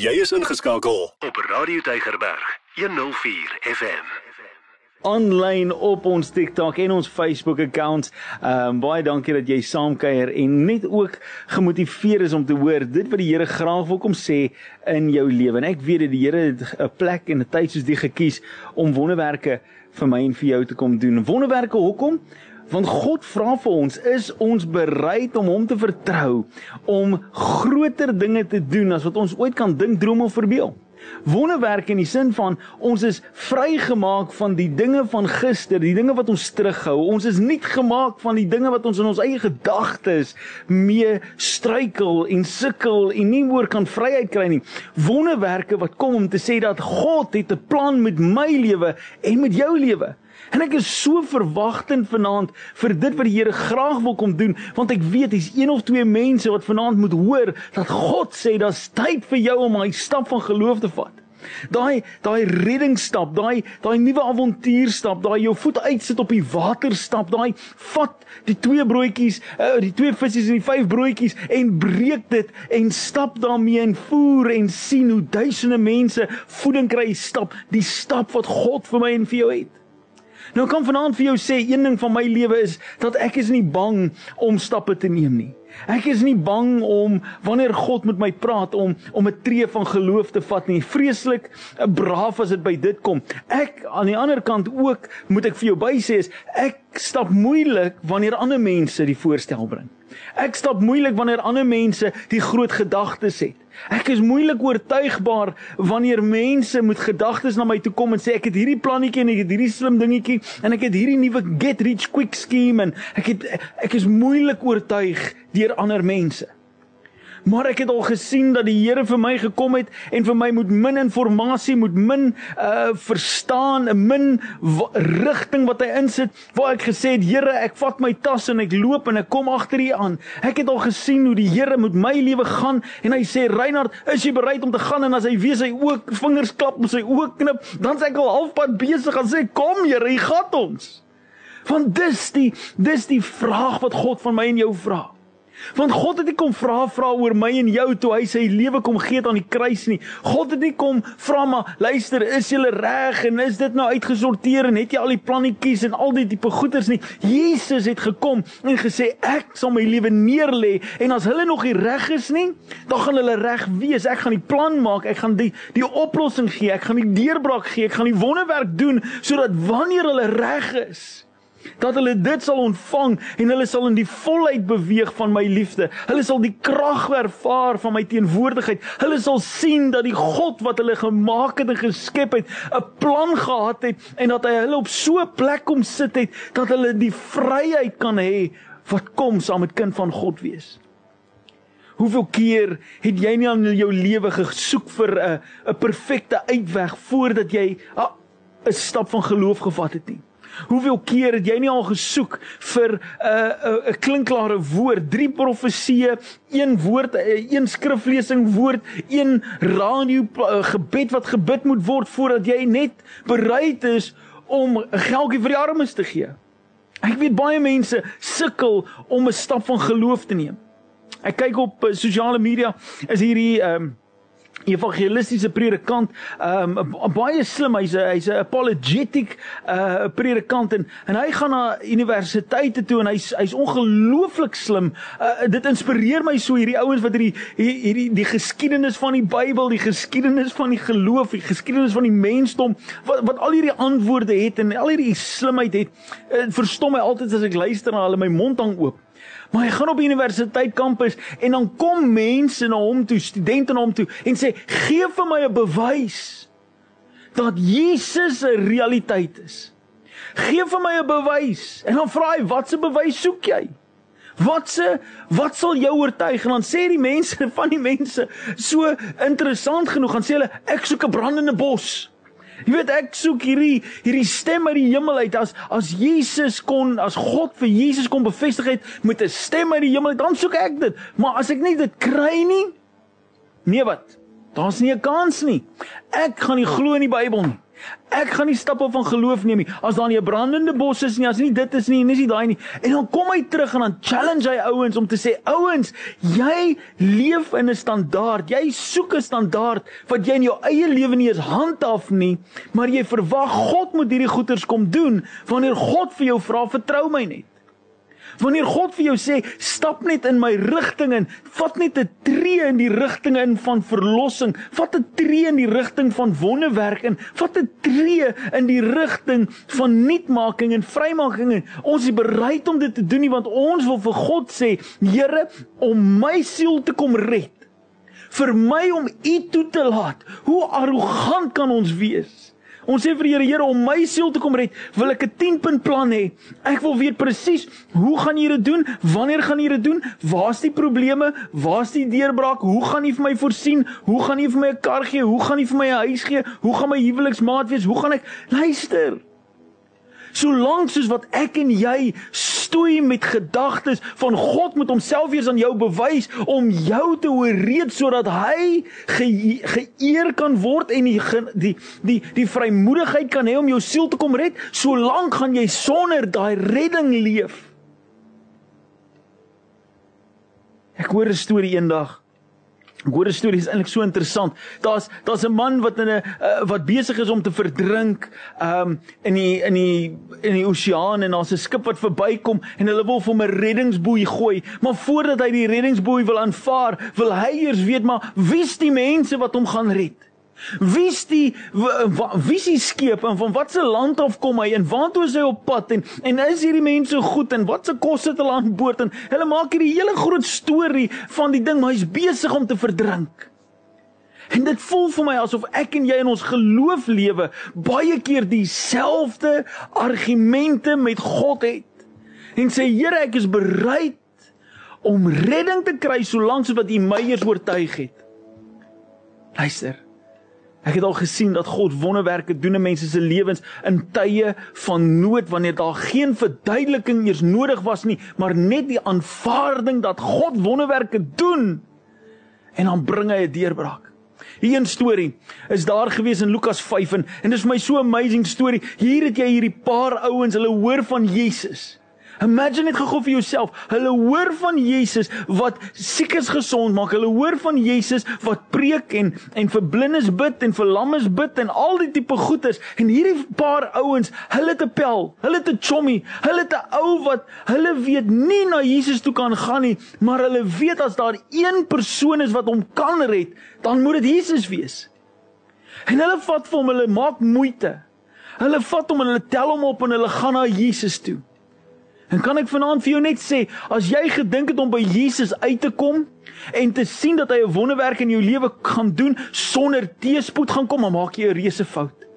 Jy is ingeskakel op Radio Tygerberg 104 FM. Aanlyn op ons TikTok en ons Facebook accounts. Ehm um, baie dankie dat jy saamkuier en net ook gemotiveer is om te hoor dit wat die Here graag wil kom sê in jou lewe. En ek weet dat die Here 'n plek en 'n tyd soos die gekies om wonderwerke vir my en vir jou te kom doen. Wonderwerke hoekom? Want God vra vir ons, is ons bereid om hom te vertrou om groter dinge te doen as wat ons ooit kan dink, droom of verbeel? Wonderwerk in die sin van ons is vrygemaak van die dinge van gister, die dinge wat ons terughou. Ons is nie gemaak van die dinge wat ons in ons eie gedagtes mee struikel en sukkel en nie meer kan vryheid kry nie. Wonderwerke wat kom om te sê dat God het 'n plan met my lewe en met jou lewe. En ek is so verwagtend vanaand vir dit wat die Here graag wil kom doen, want ek weet dis een of twee mense wat vanaand moet hoor dat God sê daar's tyd vir jou om 'n stap van geloof te vat. Daai daai reddingsstap, daai daai nuwe avontuurstap, daai jou voet uitsit op die water stap, daai vat die twee broodjies, uh, die twee visse en die vyf broodjies en breek dit en stap daarmee en voer en sien hoe duisende mense voeding kry, stap die stap wat God vir my en vir jou het. Nou kan vanaand vir jou sê een ding van my lewe is dat ek is nie bang om stappe te neem nie. Ek is nie bang om wanneer God met my praat om om 'n tree van geloof te vat nie. Vreeslik eh, braaf as dit by dit kom. Ek aan die ander kant ook moet ek vir jou by sê is ek stap moeilik wanneer ander mense die voorstel bring. Ek stap moeilik wanneer ander mense die groot gedagtes het. Ek is moeilik oortuigbaar wanneer mense met gedagtes na my toe kom en sê ek het hierdie plannetjie en ek het hierdie slim dingetjie en ek het hierdie nuwe get rich quick scheme en ek het ek is moeilik oortuig deur ander mense. Maar ek het al gesien dat die Here vir my gekom het en vir my moet min inligting, moet min uh verstaan, 'n min rigting wat hy insit waar ek gesê het Here, ek vat my tas en ek loop en ek kom agter U aan. Ek het al gesien hoe die Here met my lewe gaan en hy sê Reinhard, is jy bereid om te gaan en as hy weet hy ook vingers klap met sy oë knip, dan sê ek al halfpad besig en sê kom Here, hy gaan ons. Want dis die dis die vraag wat God van my en jou vra. Want God het nie kom vra vra oor my en jou toe hy sy lewe kom gee aan die kruis nie. God het nie kom vra maar luister, is jy reg en is dit nou uitgesorteer en het jy al die plannetjies en al die tipe goeders nie. Jesus het gekom en gesê ek sal my lewe neerlê en as hulle nog nie reg is nie, dan gaan hulle reg wees. Ek gaan die plan maak, ek gaan die die oplossing gee, ek gaan die deurbraak gee, ek gaan die wonderwerk doen sodat wanneer hulle reg is, dat hulle dit sal ontvang en hulle sal in die volheid beweeg van my liefde. Hulle sal die krag ervaar van my teenwoordigheid. Hulle sal sien dat die God wat hulle gemaak het en geskep het, 'n plan gehad het en dat hy hulle op so 'n plek kom sit het dat hulle die vryheid kan hê wat kom saam met kind van God wees. Hoeveel keer het jy nie aan jou lewe gesoek vir 'n 'n perfekte uitweg voordat jy 'n stap van geloof gevat het nie? Hoeveel keer het jy nie al gesoek vir 'n uh, 'n uh, 'n klinklare woord, drie profeseë, een woord, uh, een skriflesing woord, een radio uh, gebed wat gebid moet word voordat jy net bereid is om 'n geldjie vir die armes te gee? Ek weet baie mense sukkel om 'n stap van geloof te neem. Ek kyk op uh, sosiale media is hierdie ehm um, evangelistiese predikant um baie slim hy's a, hy's 'n apologetic uh predikant en en hy gaan na universiteite toe en hy's hy's ongelooflik slim. Uh, dit inspireer my so hierdie ouens wat hierdie hierdie die geskiedenis van die Bybel die geskiedenis van die geloof die geskiedenis van die mensdom wat wat al hierdie antwoorde het en al hierdie slimheid het uh, verstom my altyd as ek luister na hulle my mond hang oop Maar hy gaan op universiteit kampus en dan kom mense na hom toe, studente na hom toe en sê: "Gee vir my 'n bewys dat Jesus 'n realiteit is. Gee vir my 'n bewys." En dan vra hy: "Watse bewys soek jy?" Watse wat sal jou oortuig en dan sê die mense van die mense so interessant genoeg gaan sê hulle ek soek 'n brandende bos. Jy weet ek soek hierdie hierdie stem uit die hemel uit as as Jesus kon as God vir Jesus kon bevestig het met 'n stem uit die hemel dan soek ek dit. Maar as ek nie dit kry nie nee wat? Daar's nie 'n kans nie. Ek gaan nie glo in die Bybel nie. Ek gaan nie stappe van geloof neem nie. As daar nie 'n brandende bos is nie, as nie dit is nie, en is nie daai nie. En dan kom hy terug en dan challenge hy ouens om te sê, ouens, jy leef in 'n standaard. Jy soek 'n standaard wat jy in jou eie lewe nie eens handhaaf nie, maar jy verwag God moet hierdie goeders kom doen. Wanneer God vir jou vra, vertrou my net. Wanneer God vir jou sê, stap net in my rigting en vat net 'n tree in die rigting in van verlossing, vat 'n tree in die rigting van wonderwerk en vat 'n tree in die rigting van nuutmaking en vrymaking en ons is bereid om dit te doen nie want ons wil vir God sê, Here, om my siel te kom red. Vir my om U toe te laat. Hoe arrogant kan ons wees? Ons sê vir die Here, Here om my siel te kom red, wil ek 'n 10 punt plan hê. Ek wil weet presies hoe gaan jy dit doen? Wanneer gaan jy dit doen? Waar's die probleme? Waar's die deurbraak? Hoe gaan jy vir my voorsien? Hoe gaan jy vir my 'n kar gee? Hoe gaan jy vir my 'n huis gee? Hoe gaan my huweliksmaat wees? Hoe gaan ek luister? Solank soos wat ek en jy stoei met gedagtes van God moet homself eers aan jou bewys om jou te ooreed sodat hy ge, geëer kan word en die die die die vrymoedigheid kan hê om jou siel te kom red, solank gaan jy sonder daai redding leef. Ek hoor 'n storie eendag Goeie storie is eintlik so interessant. Daar's daar's 'n man wat in 'n uh, wat besig is om te verdrink um in die in die in die oseaan en daar's 'n skip wat verbykom en hulle wil vir hom 'n reddingsboei gooi. Maar voordat hy die reddingsboei wil aanvaar, wil hy eers weet maar wie's die mense wat hom gaan red? Wie's die wie's die skep en van watter land af kom hy en waartoe is hy op pad en en is hierdie mense goed en wat se kos het hulle aan boord en hulle maak hierdie hele groot storie van die ding maar hy's besig om te verdrink. En dit voel vir my asof ek en jy in ons geloof lewe baie keer dieselfde argumente met God het. En sê Here, ek is bereid om redding te kry solank as wat U my eers oortuig het. Luister. Ek het al gesien dat God wonderwerke doen in mense se lewens in tye van nood wanneer daar geen verduideliking eers nodig was nie, maar net die aanvaarding dat God wonderwerke doen en dan bring hy 'n deurbraak. Hier 'n storie is daar gewees in Lukas 5 en, en dit is vir my so amazing storie. Hier het jy hierdie paar ouens, hulle hoor van Jesus. Imagine net gou vir jouself. Hulle hoor van Jesus wat siekes gesond maak. Hulle hoor van Jesus wat preek en en vir blindes bid en vir lammes bid en al die tipe goeders. En hierdie paar ouens, hulle het 'n pel, hulle het 'n chommy, hulle het 'n ou wat hulle weet nie na Jesus toe kan gaan nie, maar hulle weet as daar een persoon is wat hom kan red, dan moet dit Jesus wees. En hulle vat vir hom, hulle maak moeite. Hulle vat hom en hulle tel hom op en hulle gaan na Jesus toe. En kan ek vanaand vir jou net sê, as jy gedink het om by Jesus uit te kom en te sien dat hy 'n wonderwerk in jou lewe gaan doen sonder teëspoed gaan kom, dan maak jy 'n reuse fout.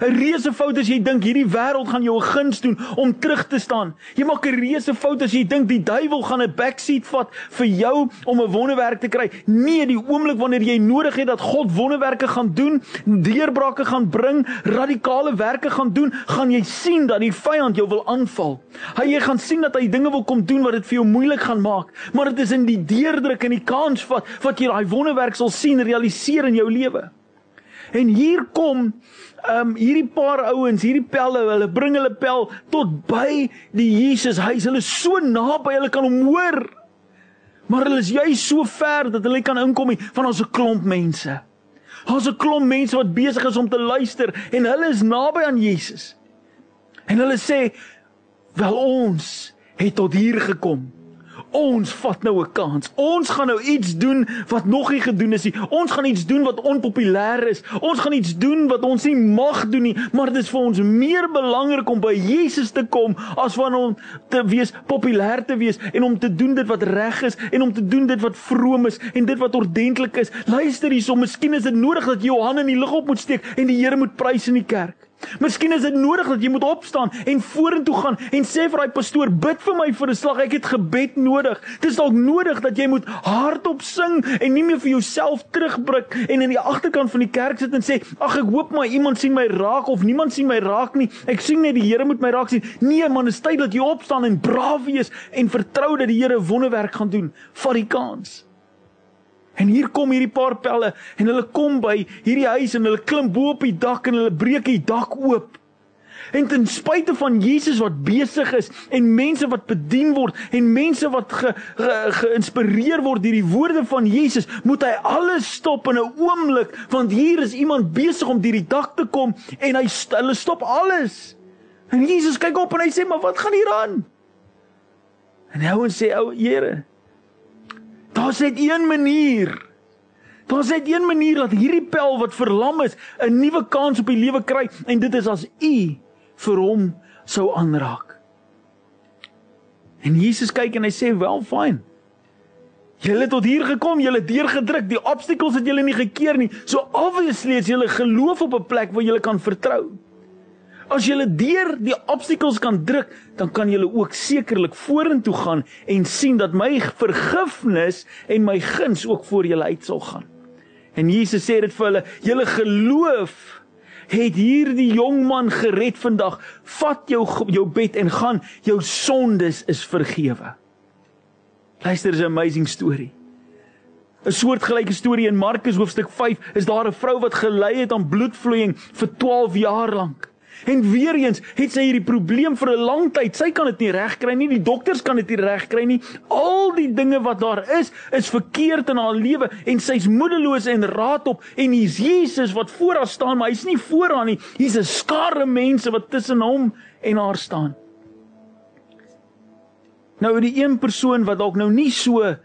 'n reuse fout as jy dink hierdie wêreld gaan jou 'n guns doen om terug te staan. Jy maak 'n reuse fout as jy dink die duiwel gaan 'n backseat vat vir jou om 'n wonderwerk te kry. Nee, die oomblik wanneer jy nodig het dat God wonderwerke gaan doen, deurbrake gaan bring, radikale werke gaan doen, gaan jy sien dat die vyand jou wil aanval. Hy jy gaan sien dat hy dinge wil kom doen wat dit vir jou moeilik gaan maak, maar dit is in die deurdruk en die kans wat wat jy daai wonderwerk sal sien realiseer in jou lewe. En hier kom um hierdie paar ouens, hierdie pelle, hulle bring hulle pel tot by die Jesus huis. Hulle is so naby, hulle kan hom hoor. Maar hulle is juist so ver dat hulle kan inkom van ons 'n klomp mense. Ons 'n klomp mense wat besig is om te luister en hulle is naby aan Jesus. En hulle sê wel ons het tot hier gekom ons vat nou 'n kans. Ons gaan nou iets doen wat nog nie gedoen is nie. Ons gaan iets doen wat onpopulêr is. Ons gaan iets doen wat ons nie mag doen nie, maar dit is vir ons meer belangrik om by Jesus te kom as van om te wees populêr te wees en om te doen dit wat reg is en om te doen dit wat vroom is en dit wat ordentlik is. Luister hierso, miskien is dit nodig dat jy jou hande in die lug op moet steek en die Here moet prys in die kerk. Miskien is dit nodig dat jy moet opstaan en vorentoe gaan en sê vir daai pastoor, bid vir my vir 'n slag, ek het gebed nodig. Dit is dalk nodig dat jy moet hardop sing en nie meer vir jouself terugbrik en in die agterkant van die kerk sit en sê, "Ag, ek hoop maar iemand sien my raak of niemand sien my raak nie. Ek sien net die Here moet my raak sien." Nee, man, dit is tyd dat jy opstaan en braaf wees en vertrou dat die Here wonderwerk gaan doen. Vat die kans. En hier kom hierdie paar pelle en hulle kom by hierdie huis en hulle klim bo op die dak en hulle breek die dak oop. En ten spyte van Jesus wat besig is en mense wat bedien word en mense wat geïnspireer ge, ge word deur die woorde van Jesus, moet hy alles stop in 'n oomblik want hier is iemand besig om deur die dak te kom en hy hulle stop alles. En Jesus kyk op en hy sê, "Maar wat gaan hier aan?" En hy sê, "O Here, daar's net een manier." Daar's net een manier dat hierdie pel wat verlam is, 'n nuwe kans op die lewe kry en dit is as u vir hom sou aanraak. En Jesus kyk en hy sê, "Wel, fyn. Julle het tot hier gekom, julle het deurgedruk, die obstacles het julle nie gekeer nie. So obviously is julle geloof op 'n plek waar julle kan vertrou. As julle deur die obstacles kan druk, dan kan julle ook sekerlik vorentoe gaan en sien dat my vergifnis en my guns ook voor julle uit sal gaan." En Jesus sê dit vir hulle, "Julle geloof het hierdie jong man gered vandag. Vat jou jou bed en gaan. Jou sondes is vergewe. Luister, is 'n amazing storie. 'n Soortgelyke storie in Markus hoofstuk 5 is daar 'n vrou wat gelei het aan bloedvloeiing vir 12 jaar lank. En weer eens het sy hierdie probleem vir 'n lang tyd. Sy kan dit nie regkry nie. Die dokters kan dit nie regkry nie. Al die dinge wat daar is, is verkeerd in haar lewe en sy's moedeloos en raadop en hier's Jesus wat voor haar staan, maar hy's nie voor haar nie. Hier's 'n skare mense wat tussen hom en haar staan. Nou die een persoon wat dalk nou nie so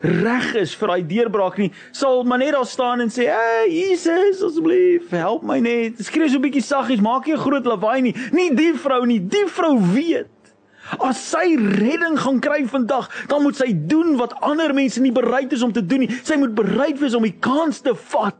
reg is vir daai deurbraak nie, sal maar net daar staan en sê, "Hey Jesus, asseblief, help my net." Skree so 'n bietjie saggies, maak nie 'n groot lawaai nie. Nie die vrou nie, die vrou weet. As sy redding gaan kry vandag, dan moet sy doen wat ander mense nie bereid is om te doen nie. Sy moet bereid wees om die kans te vat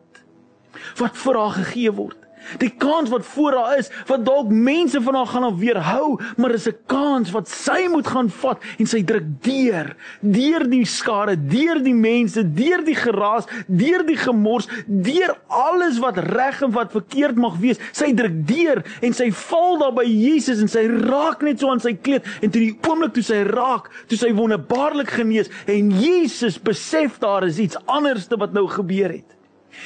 wat vir haar gegee word. Die kans wat voor haar is, wat dalk mense van haar gaan weerhou, maar is 'n kans wat sy moet gaan vat en sy druk deur, deur die skare, deur die mense, deur die geraas, deur die gemors, deur alles wat reg en wat verkeerd mag wees. Sy druk deur en sy val daar by Jesus en sy raak net so aan sy kleed en toe die oomblik toe sy raak, toe sy wonderbaarlik genees en Jesus besef daar is iets anderste wat nou gebeur het.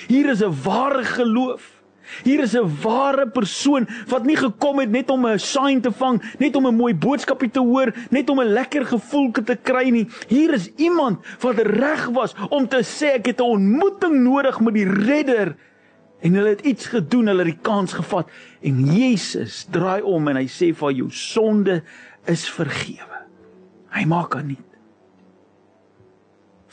Hier is 'n ware geloof. Hier is 'n ware persoon wat nie gekom het net om 'n sign te vang, net om 'n mooi boodskapie te hoor, net om 'n lekker gevoel te kry nie. Hier is iemand wat reg was om te sê ek het 'n ontmoeting nodig met die Redder. En hulle het iets gedoen, hulle het die kans gevat en Jesus draai om en hy sê vir jou sonde is vergewe. Hy maak aan nie.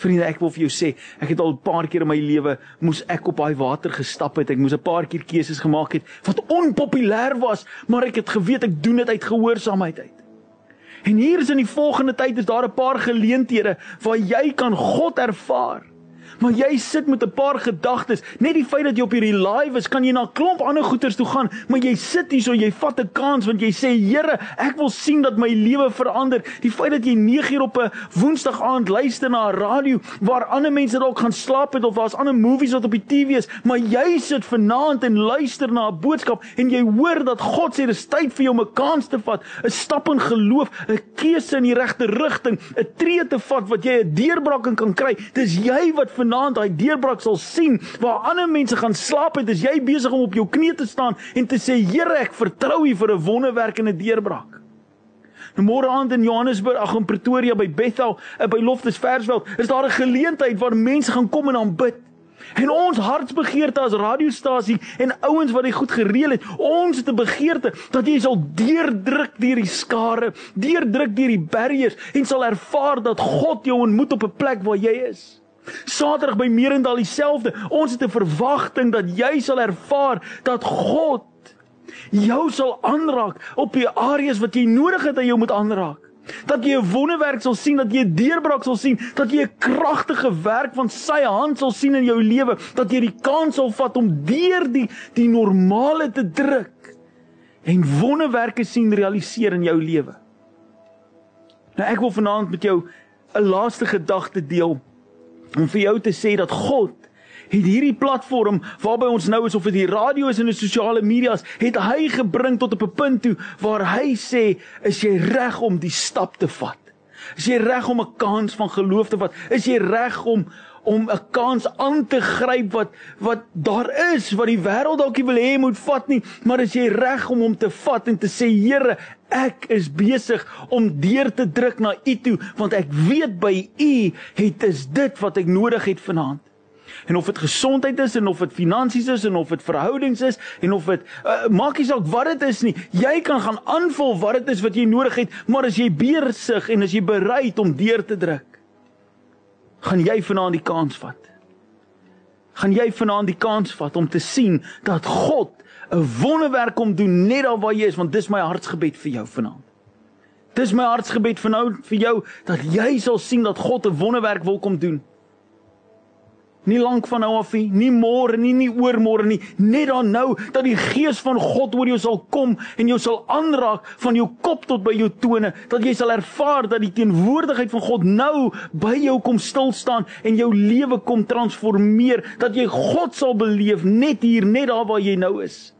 Vriende, ek wil vir jou sê, ek het al 'n paar keer in my lewe moes ek op daai water gestap het. Ek moes 'n paar keer keuses gemaak het wat onpopulêr was, maar ek het geweet ek doen dit uit gehoorsaamheid uit. En hier is in die volgende tyd is daar 'n paar geleenthede waar jy kan God ervaar. Maar jy sit met 'n paar gedagtes. Net die feit dat jy op hierdie live is, kan jy na 'n klomp ander goeters toe gaan, maar jy sit hier so jy vat 'n kans want jy sê Here, ek wil sien dat my lewe verander. Die feit dat jy 9 uur op 'n Woensdag aand luister na 'n radio waar ander mense dalk gaan slaap het of daar's ander movies wat op die TV is, maar jy sit vanaand en luister na 'n boodskap en jy hoor dat God sê dis tyd vir jou om 'n kans te vat, 'n stap in geloof, 'n keuse in die regte rigting, 'n tree te vat wat jy 'n deurbraak kan kry. Dis jy wat van vanaand daai deurbraak sal sien waar ander mense gaan slaap het, is jy besig om op jou knieë te staan en te sê Here, ek vertrou U vir 'n wonderwerk en 'n deurbraak. Nou môre aand in Johannesburg, ag in Pretoria by Bethel, eh, by Loftus Versveld, is daar 'n geleentheid waar mense gaan kom en aanbid. En ons hartsbegeerte as radiostasie en ouens wat dit goed gereël het, ons het 'n begeerte dat jy sal deurdruk deur die skare, deurdruk deur die barriers en sal ervaar dat God jou ontmoet op 'n plek waar jy is. Saterdag by Merendal dieselfde. Ons het 'n verwagting dat jy sal ervaar dat God jou sal aanraak op die areas wat jy nodig het dat jy moet aanraak. Dat jy 'n wonderwerk sal sien, dat jy 'n deurbraak sal sien, dat jy 'n kragtige werk van sy hand sal sien in jou lewe, dat jy die kans sal vat om deur die die normale te druk en wonderwerke sien realiseer in jou lewe. Nou ek wil vanaand met jou 'n laaste gedagte deel om vir jou te sê dat God het hierdie platform waarby ons nou is of dit die radio is en die sosiale media's het hy gebring tot op 'n punt toe waar hy sê is jy reg om die stap te vat? Is jy reg om 'n kans van geloof te vat? Is jy reg om om 'n kans aan te gryp wat wat daar is wat die wêreld dalk nie wil hê moet vat nie, maar as jy reg om hom te vat en te sê Here, ek is besig om deur te druk na U toe want ek weet by U het is dit wat ek nodig het vanaand. En of dit gesondheid is en of dit finansies is en of dit verhoudings is en of dit uh, maak nie saak wat dit is nie. Jy kan gaan aanvul wat dit is wat jy nodig het, maar as jy besig en as jy bereid om deur te druk, gaan jy vanaand die kans vat. Gaan jy vanaand die kans vat om te sien dat God 'n wonderwerk kom doen net daar waar jy is want dis my hartsgebed vir jou vanaand. Dis my hartsgebed vir nou vir jou dat jy sal sien dat God 'n wonderwerk wil kom doen. Nie lank van nou af nie, nie môre nie, nie oormôre nie, net dan nou dat die gees van God oor jou sal kom en jou sal aanraak van jou kop tot by jou tone, dat jy sal ervaar dat die teenwoordigheid van God nou by jou kom stil staan en jou lewe kom transformeer, dat jy God sal beleef net hier, net daar waar jy nou is.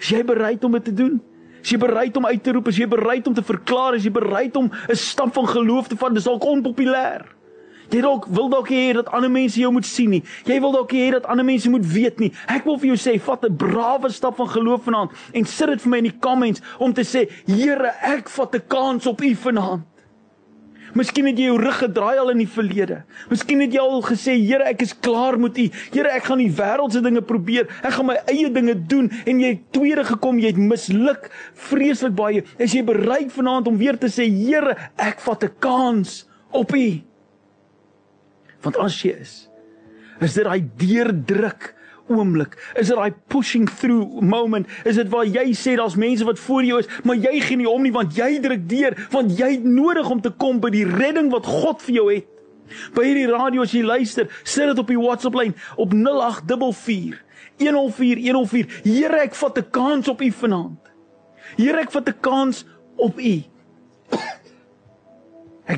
Is jy bereid om dit te doen? Is jy bereid om uit te roep? Is jy bereid om te verklaar? Is jy bereid om 'n stap van geloof te vat? Dis dalk onpopulêr. Jy dalk wil dalk hê dat ander mense jou moet sien nie. Jy wil dalk hê dat ander mense moet weet nie. Ek wil vir jou sê, vat 'n brawe stap van geloof vanaand en sit dit vir my in die comments om te sê, Here, ek vat 'n kans op U vanaand. Miskien het jy jou rug gedraai al in die verlede. Miskien het jy al gesê, Here, ek is klaar met U. Here, ek gaan die wêreldse dinge probeer. Ek gaan my eie dinge doen en jy het tweede gekom, jy het misluk vreeslik baie. Is jy bereid vanaand om weer te sê, Here, ek vat 'n kans op U? Want as jy is, is dit daai deurdruk oomblik. Is dit daai pushing through moment? Is dit waar jy sê daar's mense wat voor jou is, maar jy gee nie om nie want jy druk deur, want jy het nodig om te kom by die redding wat God vir jou het. By hierdie radio as jy luister, sit dit op die WhatsApp lyn op 0844 104 104. Here, ek vat 'n kans op U vanaand. Here, ek vat 'n kans op U.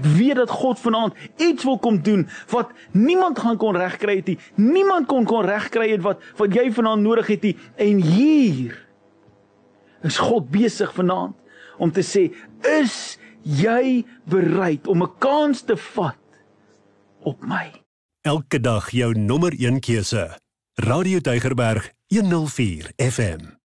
Ek weet dat God vanaand iets wil kom doen wat niemand gaan kon regkry het nie. Niemand kon kon regkry het wat wat jy vanaand nodig het nie. En hier is God besig vanaand om te sê, "Is jy bereid om 'n kans te vat op my?" Elke dag jou nommer 1 keuse. Radio Deugerberg 104 FM.